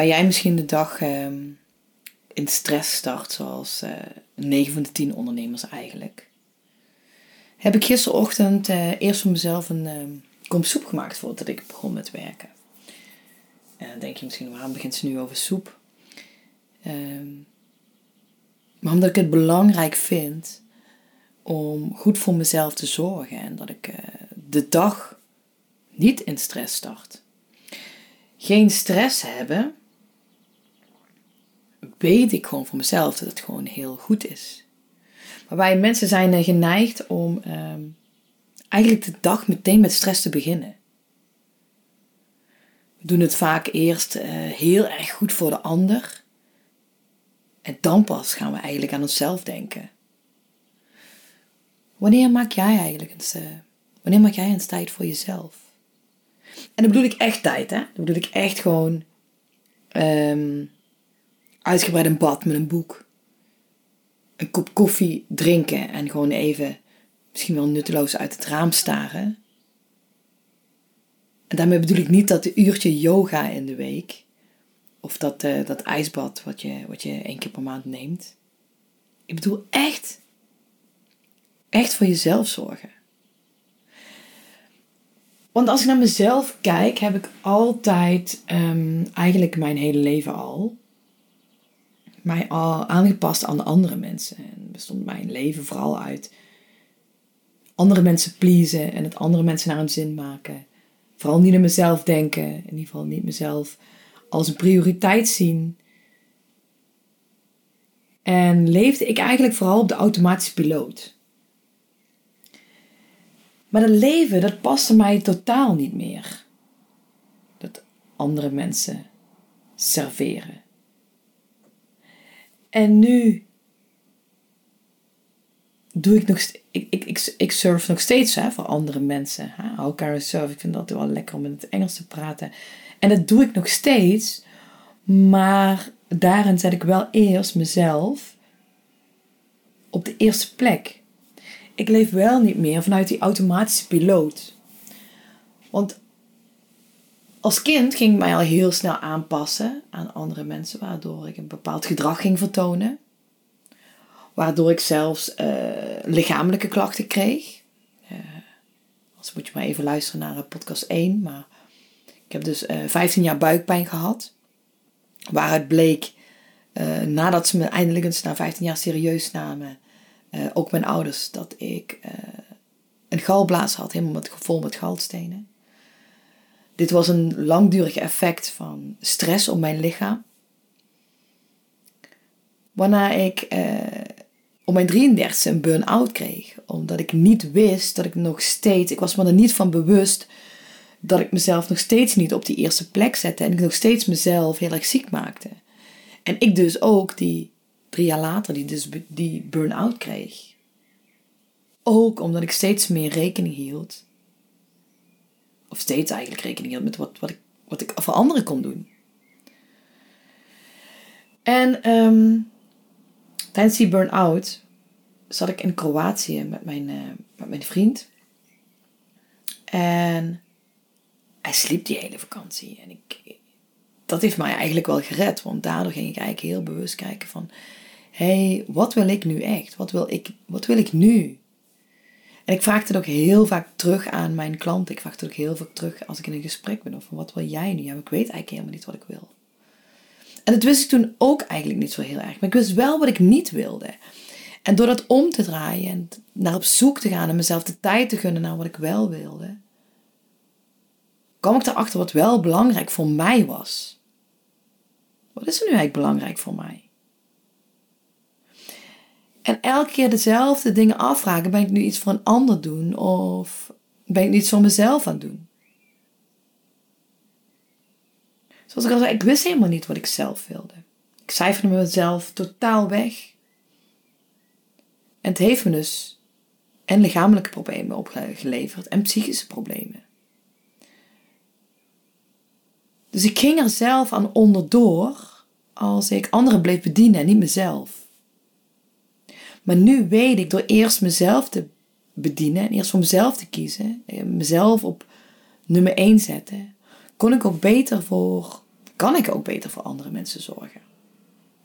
Waar jij misschien de dag ehm, in stress start, zoals uh, 9 van de 10 ondernemers eigenlijk, heb ik gisterochtend uh, eerst voor mezelf een uh, kom soep gemaakt voordat ik begon met werken. En dan denk je misschien, waarom begint ze nu over soep? Ehm, maar omdat ik het belangrijk vind om goed voor mezelf te zorgen en dat ik eh, de dag niet in stress start. Geen stress hebben weet ik gewoon voor mezelf dat het gewoon heel goed is. Maar wij mensen zijn eh, geneigd om ehm, eigenlijk de dag meteen met stress te beginnen. We doen het vaak eerst uh, heel erg goed voor de ander. En dan pas gaan we eigenlijk aan onszelf denken. Wanneer maak jij eigenlijk eens, uh, wanneer maak jij eens tijd voor jezelf? En dan bedoel ik echt tijd, hè? Dan bedoel ik echt gewoon um, uitgebreid een bad met een boek. Een kop koffie drinken en gewoon even, misschien wel nutteloos uit het raam staren. En daarmee bedoel ik niet dat de uurtje yoga in de week, of dat, uh, dat ijsbad wat je, wat je één keer per maand neemt. Ik bedoel echt, echt voor jezelf zorgen. Want als ik naar mezelf kijk, heb ik altijd, um, eigenlijk mijn hele leven al, mij al aangepast aan andere mensen. En bestond mijn leven vooral uit andere mensen pleasen en het andere mensen naar hun zin maken. Vooral niet aan mezelf denken, in ieder geval niet mezelf als een prioriteit zien. En leefde ik eigenlijk vooral op de automatische piloot. Maar dat leven, dat paste mij totaal niet meer. Dat andere mensen serveren. En nu doe ik nog ik, ik, ik, ik surf nog steeds hè, voor andere mensen. Hè? Elkaar surf. Ik vind dat wel lekker om in het Engels te praten. En dat doe ik nog steeds. Maar daarin zet ik wel eerst mezelf op de eerste plek. Ik leef wel niet meer vanuit die automatische piloot. Want als kind ging ik mij al heel snel aanpassen aan andere mensen, waardoor ik een bepaald gedrag ging vertonen. Waardoor ik zelfs uh, lichamelijke klachten kreeg. Uh, als moet je maar even luisteren naar podcast 1. Maar ik heb dus uh, eh, 15 jaar buikpijn gehad. Waaruit bleek, nadat ze me eindelijk eens na 15 jaar serieus namen, ook mijn ouders, dat ik een galblaas had, helemaal met, vol met galstenen. Dit was een langdurig effect van stress op mijn lichaam. Waarna ik eh, mijn 33e een burn-out kreeg. Omdat ik niet wist dat ik nog steeds, ik was me er niet van bewust dat ik mezelf nog steeds niet op die eerste plek zette. En ik nog steeds mezelf heel erg ziek maakte. En ik dus ook die drie jaar later die, dus, die burn-out kreeg. Ook omdat ik steeds meer rekening hield of steeds eigenlijk rekening hield met wat, wat, ik, wat ik voor anderen kon doen. En um, tijdens die burn-out zat ik in Kroatië met mijn, uh, met mijn vriend. En hij sliep die hele vakantie. En ik, dat heeft mij eigenlijk wel gered. Want daardoor ging ik eigenlijk heel bewust kijken van... Hé, hey, wat wil ik nu echt? Wat wil ik, wat wil ik nu? En ik vraag het ook heel vaak terug aan mijn klanten. Ik vraag het ook heel vaak terug als ik in een gesprek ben. Of wat wil jij nu? Ja, ik weet eigenlijk helemaal niet wat ik wil. En dat wist ik toen ook eigenlijk niet zo heel erg. Maar ik wist wel wat ik niet wilde. En door dat om te draaien en naar op zoek te gaan en mezelf de tijd te gunnen naar wat ik wel wilde, kwam ik erachter wat wel belangrijk voor mij was. Wat is er nu eigenlijk belangrijk voor mij? En elke keer dezelfde dingen afvragen. Ben ik nu iets voor een ander doen? Of ben ik nu iets voor mezelf aan doen? Zoals ik al zei, ik wist helemaal niet wat ik zelf wilde. Ik cijferde mezelf totaal weg. En het heeft me dus en lichamelijke problemen opgeleverd en psychische problemen. Dus ik ging er zelf aan onderdoor als ik anderen bleef bedienen en niet mezelf. Maar nu weet ik door eerst mezelf te bedienen en eerst voor mezelf te kiezen, mezelf op nummer 1 zetten, kon ik ook beter voor, kan ik ook beter voor andere mensen zorgen.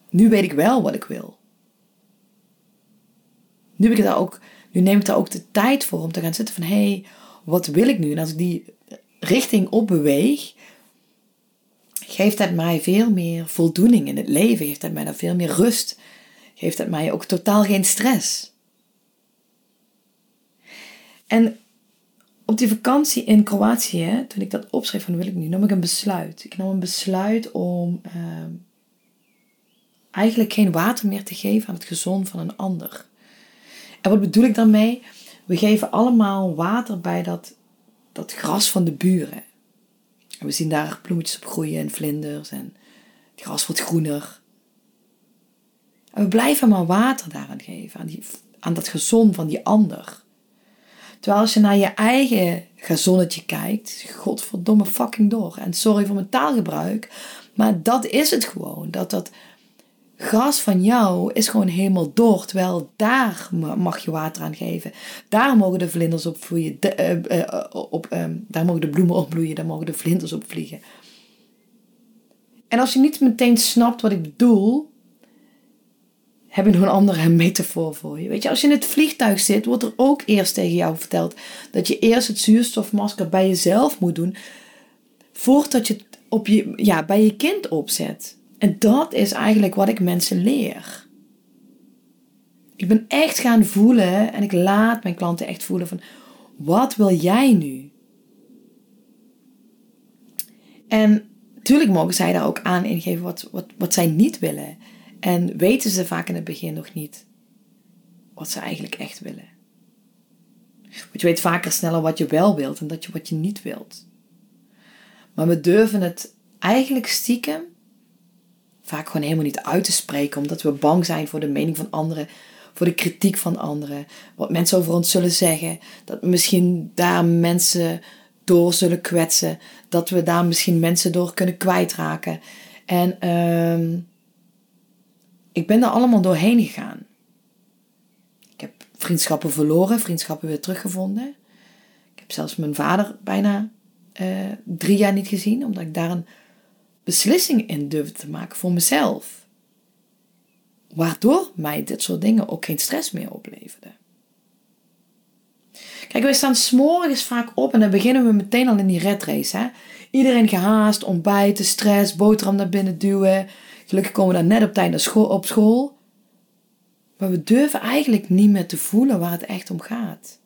Nu weet ik wel wat ik wil. Nu, ik ook, nu neem ik daar ook de tijd voor om te gaan zitten van hé, hey, wat wil ik nu? En als ik die richting opbeweeg, geeft het mij veel meer voldoening in het leven, geeft het mij dan veel meer rust, geeft het mij ook totaal geen stress. En op die vakantie in Kroatië, toen ik dat opschreef van wil ik nu, nam ik een besluit. Ik nam een besluit om ehm, eigenlijk geen water meer te geven aan het gezond van een ander. En wat bedoel ik daarmee? We geven allemaal water bij dat, dat gras van de buren. En we zien daar bloemetjes op groeien en vlinders en het gras wordt groener. En we blijven maar water daaraan geven, aan, die, aan dat gezon van die ander. Terwijl als je naar je eigen gazonnetje kijkt, godverdomme fucking door. En sorry voor mijn taalgebruik, maar dat is het gewoon. Dat dat gras van jou is gewoon helemaal door. Terwijl daar mag je water aan geven. Daar mogen de vlinders op vloeien. De, uh, uh, op, um, daar mogen de bloemen opbloeien. Daar mogen de vlinders op vliegen. En als je niet meteen snapt wat ik bedoel, heb ik nog een andere metafoor voor je. Weet je, als je in het vliegtuig zit, wordt er ook eerst tegen jou verteld dat je eerst het zuurstofmasker bij jezelf moet doen, voordat je het op je, ja, bij je kind opzet. En dat is eigenlijk wat ik mensen leer. Ik ben echt gaan voelen en ik laat mijn klanten echt voelen van wat wil jij nu? En natuurlijk mogen zij daar ook aan ingeven wat, wat, wat zij niet willen. En weten ze vaak in het begin nog niet wat ze eigenlijk echt willen. Want je weet vaker sneller wat je wel wilt en dat je wat je niet wilt. Maar we durven het eigenlijk stiekem vaak gewoon helemaal niet uit te spreken, omdat we bang zijn voor de mening van anderen, voor de kritiek van anderen, wat mensen over ons zullen zeggen, dat we misschien daar mensen door zullen kwetsen, dat we daar misschien mensen door kunnen kwijtraken. En uh, ik ben daar allemaal doorheen gegaan. Ik heb vriendschappen verloren, vriendschappen weer teruggevonden. Ik heb zelfs mijn vader bijna uh, drie jaar niet gezien, omdat ik daar een beslissing in durfde te maken voor mezelf. Waardoor mij dit soort dingen ook geen stress meer opleverden. Kijk, wij staan s'morgens vaak op en dan beginnen we meteen al in die red race. Hè? Iedereen gehaast, ontbijten, stress, boterham naar binnen duwen. Gelukkig komen we dan net op tijd op school. Maar we durven eigenlijk niet meer te voelen waar het echt om gaat.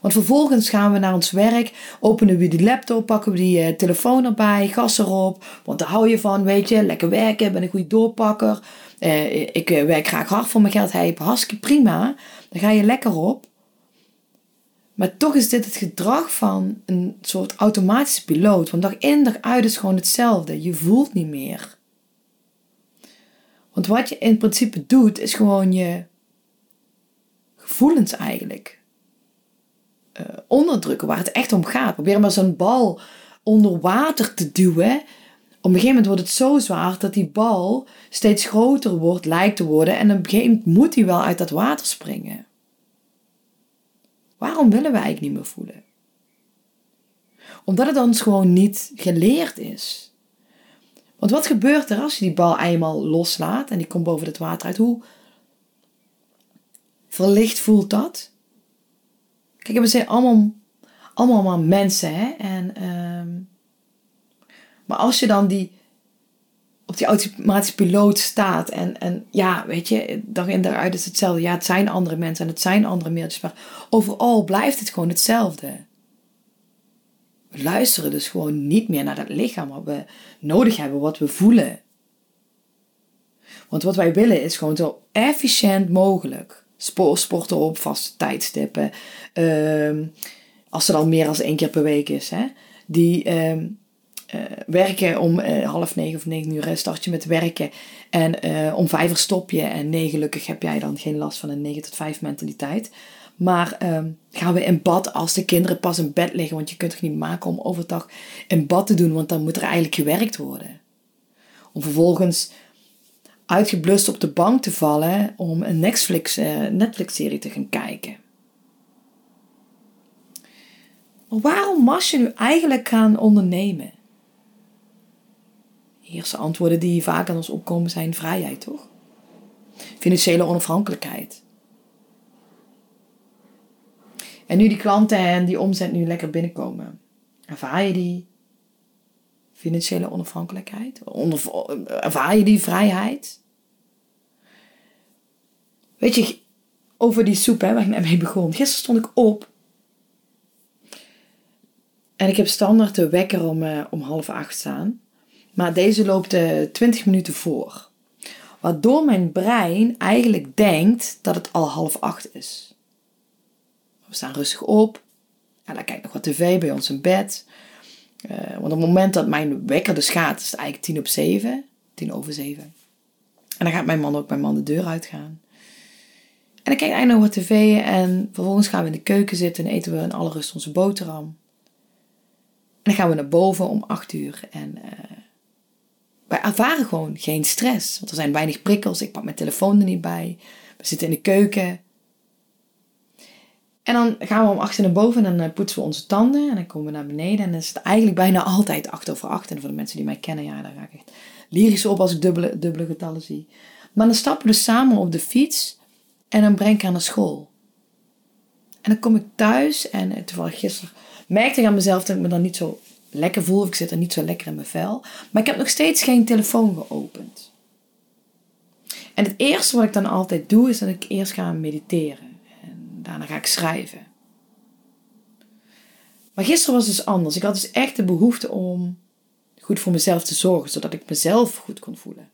Want vervolgens gaan we naar ons werk, openen we die laptop, pakken we die uh, telefoon erbij, gas erop. Want daar hou je van, weet je, lekker werken, ben een goede doorpakker. Uh, ik uh, werk graag hard voor mijn geld, hij hartstikke prima. Dan ga je lekker op. Maar toch is dit het gedrag van een soort automatische piloot. Want dag in dag uit is gewoon hetzelfde. Je voelt niet meer. Want wat je in principe doet, is gewoon je gevoelens eigenlijk uh, onderdrukken waar het echt om gaat. Probeer maar zo'n bal onder water te duwen. Op een gegeven moment wordt het zo zwaar dat die bal steeds groter wordt, lijkt te worden. En op een gegeven moment moet hij wel uit dat water springen. Waarom willen we eigenlijk niet meer voelen? Omdat het ons gewoon niet geleerd is. Want wat gebeurt er als je die bal eenmaal loslaat en die komt boven het water uit? Hoe verlicht voelt dat? Kijk, we zijn allemaal, allemaal mensen, hè. En, ehm, maar als je dan die, op die automatische piloot staat en, en ja, weet je, dag in daaruit is hetzelfde. Ja, het zijn andere mensen en het zijn andere mailtjes, maar overal blijft het gewoon hetzelfde. Luisteren dus gewoon niet meer naar dat lichaam wat we nodig hebben, wat we voelen. Want wat wij willen is gewoon zo efficiënt mogelijk sporten op vaste tijdstippen. Um, als het al meer dan één keer per week is. Hè? Die, um, eh, werken om uh, half negen of negen uur start je met werken. En om vijf uur stop je. En nee, gelukkig heb jij dan geen last van een 9 tot 5 mentaliteit. Maar ehm, gaan we in bad als de kinderen pas in bed liggen? Want je kunt het niet maken om overdag in bad te doen, want dan moet er eigenlijk gewerkt worden. Om vervolgens uitgeblust op de bank te vallen om een Netflix-serie Netflix te gaan kijken. Maar waarom mag je nu eigenlijk gaan ondernemen? De eerste antwoorden die vaak aan ons opkomen zijn vrijheid, toch? Financiële onafhankelijkheid. En nu die klanten en die omzet nu lekker binnenkomen. Ervaar je die financiële onafhankelijkheid? ervaar je die vrijheid? Weet je, over die soep hè, waar ik mee begon. Gisteren stond ik op. En ik heb standaard de wekker om, uh, om half acht staan. Maar deze loopt uh, eh, 20 minuten voor. Waardoor mijn brein eigenlijk denkt dat het al half acht is. We staan rustig op. En dan kijk nog wat tv bij ons in bed. Uh, want op het moment dat mijn wekker dus gaat, is het eigenlijk tien op zeven. Tien over zeven. En dan gaat mijn man ook mijn man de deur uitgaan. En dan kijk ik eigenlijk nog wat tv en vervolgens gaan we in de keuken zitten en eten we in alle rust onze boterham. En dan gaan we naar boven om acht uur en uh, wij ervaren gewoon geen stress. Want er zijn weinig prikkels, ik pak mijn telefoon er niet bij. We zitten in de keuken. En dan gaan we om acht naar boven en dan eh, poetsen we onze tanden. En dan komen we naar beneden. En dan is het eigenlijk bijna altijd acht over acht. En voor de mensen die mij kennen, ja, daar ga ik echt lyrisch op als ik dubbele, dubbele getallen zie. Maar dan stappen we dus samen op de fiets. En dan breng ik haar naar school. En dan kom ik thuis en eh, toevallig gisteren merkte ik aan mezelf dat ik me dan niet zo lekker voel. Of ik zit er niet zo lekker in mijn vel. Maar ik heb nog steeds geen telefoon geopend. En het eerste wat ik dan altijd doe is dat ik eerst ga mediteren. Daarna ga ik schrijven. Maar gisteren was dus anders. Ik had dus echt de behoefte om goed voor mezelf te zorgen. Zodat ik mezelf goed kon voelen.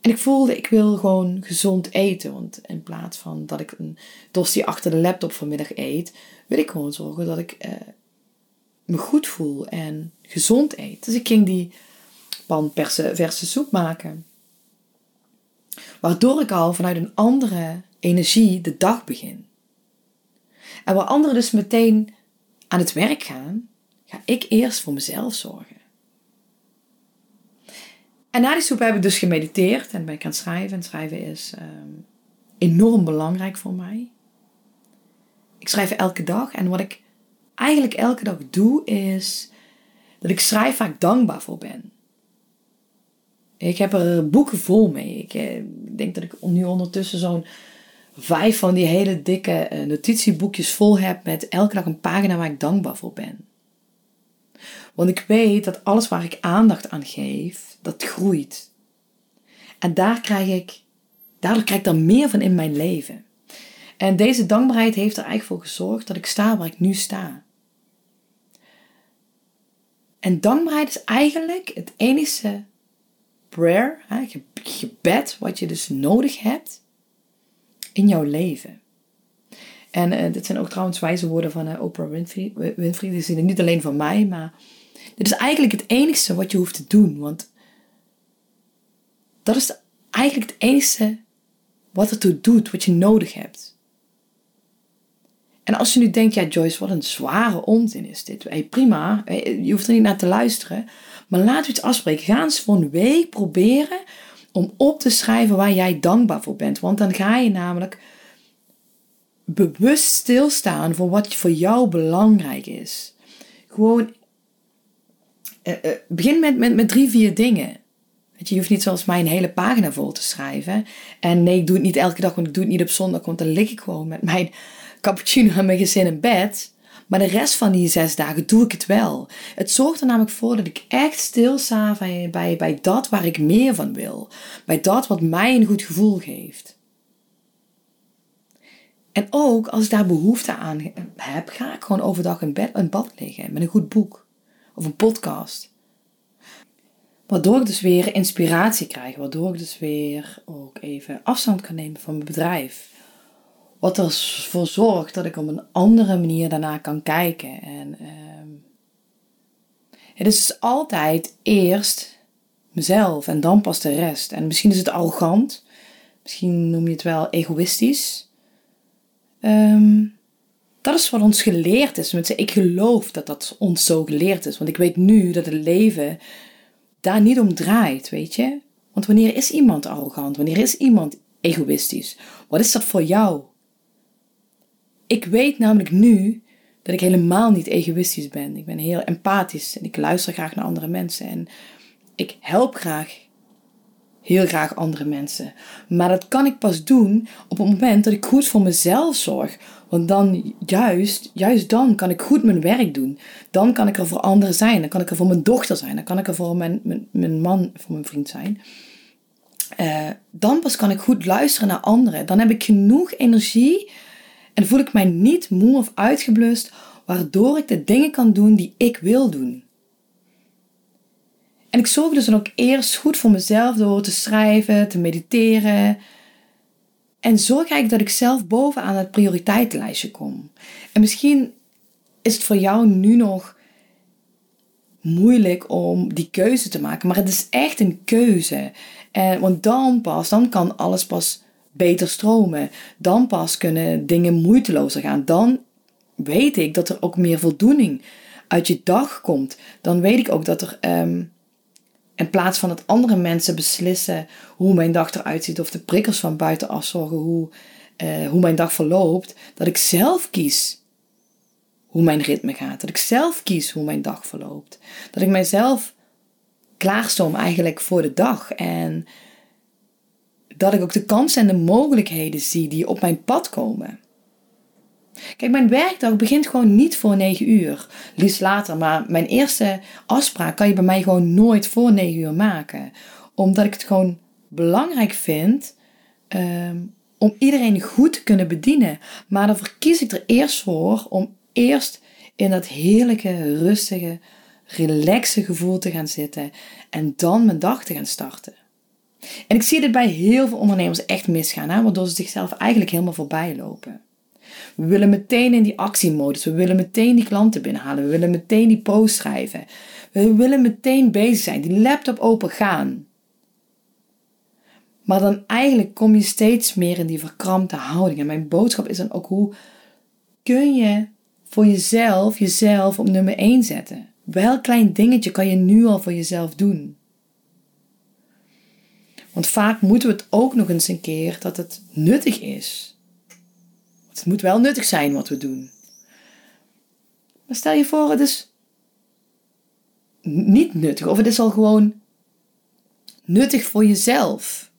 En ik voelde, ik wil gewoon gezond eten. Want in plaats van dat ik een tosti achter de laptop vanmiddag eet, wil ik gewoon zorgen dat ik eh, me goed voel en gezond eet. Dus ik ging die pan verse soep maken. Waardoor ik al vanuit een andere energie de dag begin. En waar anderen dus meteen aan het werk gaan, ga ik eerst voor mezelf zorgen. En na die soep heb ik dus gemediteerd en ben ik aan het schrijven. En schrijven is ehm, enorm belangrijk voor mij. Ik schrijf elke dag en wat ik eigenlijk elke dag doe is dat ik schrijf waar ik dankbaar voor ben. Ik heb er boeken vol mee. Ik eh, denk dat ik nu ondertussen zo'n vijf van die hele dikke eh, notitieboekjes vol heb met elke dag een pagina waar ik dankbaar voor ben. Want ik weet dat alles waar ik aandacht aan geef, dat groeit. En daar krijg ik, daardoor krijg ik dan meer van in mijn leven. En deze dankbaarheid heeft er eigenlijk voor gezorgd dat ik sta waar ik nu sta. En dankbaarheid is eigenlijk het enige prayer, gebed, wat je dus nodig hebt in jouw leven. En uh, dit zijn ook trouwens wijze woorden van uh, Oprah Winfrey. Winfrey. Die zijn niet alleen van mij, maar dit is eigenlijk het enige wat je hoeft te doen. Want dat is eigenlijk het enige wat ertoe doet, wat je nodig hebt. En als je nu denkt, ja Joyce, wat een zware onzin is dit. Hey, prima, je hoeft er niet naar te luisteren. Maar laten we iets afspreken. Ga eens voor een week proberen om op te schrijven waar jij dankbaar voor bent. Want dan ga je namelijk bewust stilstaan voor wat voor jou belangrijk is. Gewoon uh, uh, begin met, met, met drie, vier dingen. Je hoeft niet zoals mij een hele pagina vol te schrijven. En nee, ik doe het niet elke dag, want ik doe het niet op zondag, want dan lig ik gewoon met mijn cappuccino en mijn gezin in bed. Maar de rest van die zes dagen doe ik het wel. Het zorgt er namelijk voor dat ik echt stilsta bij, bij, bij dat waar ik meer van wil. Bij dat wat mij een goed gevoel geeft. En ook als ik daar behoefte aan heb, ga ik gewoon overdag in, bed, in bad liggen met een goed boek of een podcast. Waardoor ik dus weer inspiratie krijg, waardoor ik dus weer ook even afstand kan nemen van mijn bedrijf. Wat ervoor zorgt dat ik op een andere manier daarna kan kijken. En, ehm, Het is altijd eerst mezelf en dan pas de rest. En misschien is het arrogant, misschien noem je het wel egoïstisch. Ehm, dat is wat ons geleerd is. Ik geloof dat dat ons zo geleerd is. Want ik weet nu dat het leven daar niet om draait, weet je. Want wanneer is iemand arrogant? Wanneer is iemand egoïstisch? Wat is dat voor jou? Ik weet namelijk nu dat ik helemaal niet egoïstisch ben. Ik ben heel empathisch en ik luister graag naar andere mensen. En ik help graag, heel graag andere mensen. Maar dat kan ik pas doen op het moment dat ik goed voor mezelf zorg. Want dan, juist, juist dan kan ik goed mijn werk doen. Dan kan ik er voor anderen zijn. Dan kan ik er voor mijn dochter zijn. Dan kan ik er voor mijn, mijn, man, voor mijn vriend zijn. Uh, dan pas kan ik goed luisteren naar anderen. Dan heb ik genoeg energie en voel ik mij niet moe of uitgeblust, waardoor ik de dingen kan doen die ik wil doen. En ik zorg dus dan ook eerst goed voor mezelf door te schrijven, te mediteren. En zorg eigenlijk dat ik zelf bovenaan het prioriteitenlijstje kom. En misschien is het voor jou nu nog moeilijk om die keuze te maken, maar het is echt een keuze. En, want dan pas, dan kan alles pas beter stromen. Dan pas kunnen dingen moeitelozer gaan. Dan weet ik dat er ook meer voldoening uit je dag komt. Dan weet ik ook dat er um, in plaats van dat andere mensen beslissen hoe mijn dag eruit ziet of de prikkels van buitenaf zorgen hoe, uh, hoe mijn dag verloopt, dat ik zelf kies hoe mijn ritme gaat. Dat ik zelf kies hoe mijn dag verloopt. Dat ik mijzelf klaarstoom eigenlijk voor de dag. En dat ik ook de kansen en de mogelijkheden zie die op mijn pad komen. Kijk, mijn werkdag begint gewoon niet voor 9 uur. Liefst later, maar mijn eerste afspraak kan je bij mij gewoon nooit voor 9 uur maken. Omdat ik het gewoon belangrijk vind um, om iedereen goed te kunnen bedienen. Maar dan verkies ik er eerst voor om eerst in dat heerlijke, rustige, relaxe gevoel te gaan zitten en dan mijn dag te gaan starten. En ik zie dit bij heel veel ondernemers echt misgaan, hè, waardoor ze zichzelf eigenlijk helemaal voorbij lopen. We willen meteen in die actiemodus, we willen meteen die klanten binnenhalen, we willen meteen die post schrijven. We willen meteen bezig zijn, die laptop open gaan. Maar dan eigenlijk kom je steeds meer in die verkrampte houding. En mijn boodschap is dan ook hoe kun je voor jezelf jezelf op nummer 1 zetten? Welk klein dingetje kan je nu al voor jezelf doen? Want vaak moeten we het ook nog eens een keer dat het nuttig is. Het moet wel nuttig zijn wat we doen. Maar stel je voor, het is niet nuttig of het is al gewoon nuttig voor jezelf.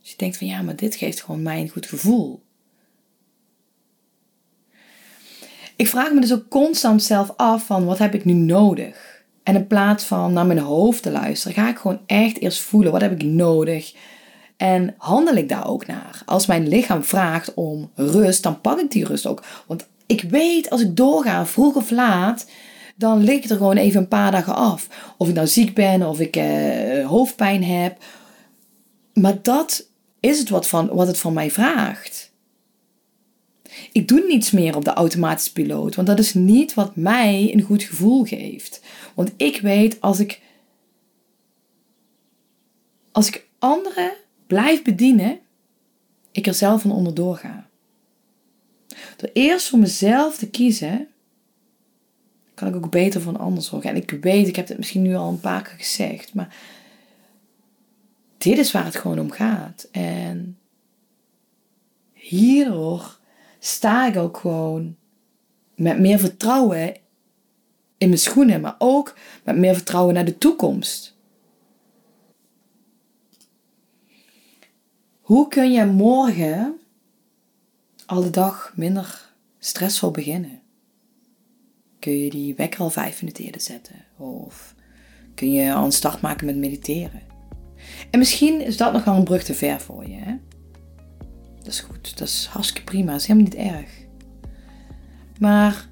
Dus je denkt van ja, maar dit geeft gewoon mij een goed gevoel. Ik vraag me dus ook constant zelf af van wat heb ik nu nodig? En in plaats van naar mijn hoofd te luisteren, ga ik gewoon echt eerst voelen wat heb ik nodig. En handel ik daar ook naar? Als mijn lichaam vraagt om rust, dan pak ik die rust ook. Want ik weet als ik doorga, vroeg of laat, dan lig ik er gewoon even een paar dagen af. Of ik nou ziek ben, of ik eh, hoofdpijn heb. Maar dat is het wat, van, wat het van mij vraagt. Ik doe niets meer op de automatische piloot, want dat is niet wat mij een goed gevoel geeft. Want ik weet als ik, als ik anderen blijf bedienen, ik er zelf van onderdoor ga. Door eerst voor mezelf te kiezen, kan ik ook beter voor een ander zorgen. En ik weet, ik heb het misschien nu al een paar keer gezegd, maar dit is waar het gewoon om gaat. En hierdoor sta ik ook gewoon met meer vertrouwen in mijn schoenen, maar ook met meer vertrouwen naar de toekomst. Hoe kun je morgen al de dag minder stressvol beginnen? Kun je die wekker al vijf minuten eerder zetten? Of kun je al een start maken met mediteren? En misschien is dat nog wel een brug te ver voor je. Hè? Dat is goed, dat is hartstikke prima, dat is helemaal niet erg. Maar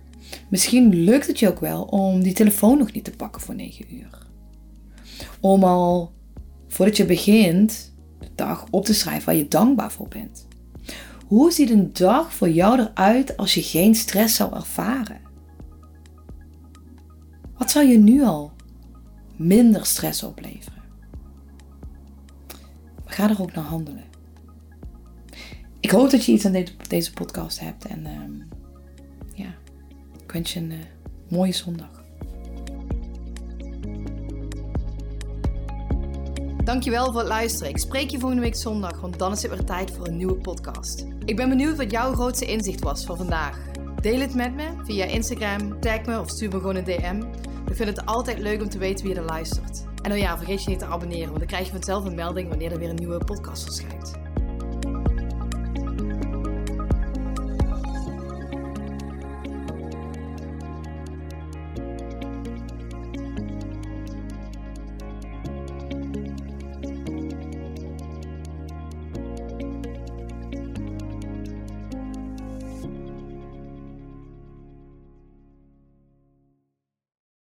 misschien lukt het je ook wel om die telefoon nog niet te pakken voor 9 uur. Om al voordat je begint de dag op te schrijven waar je dankbaar voor bent. Hoe ziet een dag voor jou eruit als je geen stress zou ervaren? zou je nu al minder stress opleveren? Ga er ook naar handelen. Ik hoop dat je iets aan deze podcast hebt. En um, ja, ik wens je een uh, mooie zondag. Dankjewel voor het luisteren. Ik spreek je volgende week zondag, want dan is het weer tijd voor een nieuwe podcast. Ik ben benieuwd wat jouw grootste inzicht was voor vandaag. Deel het met me via Instagram, tag me of stuur me gewoon een DM. Ik vind het altijd leuk om te weten wie er luistert. En oh ja, vergeet je niet te abonneren, want dan krijg je vanzelf een melding wanneer er weer een nieuwe podcast verschijnt.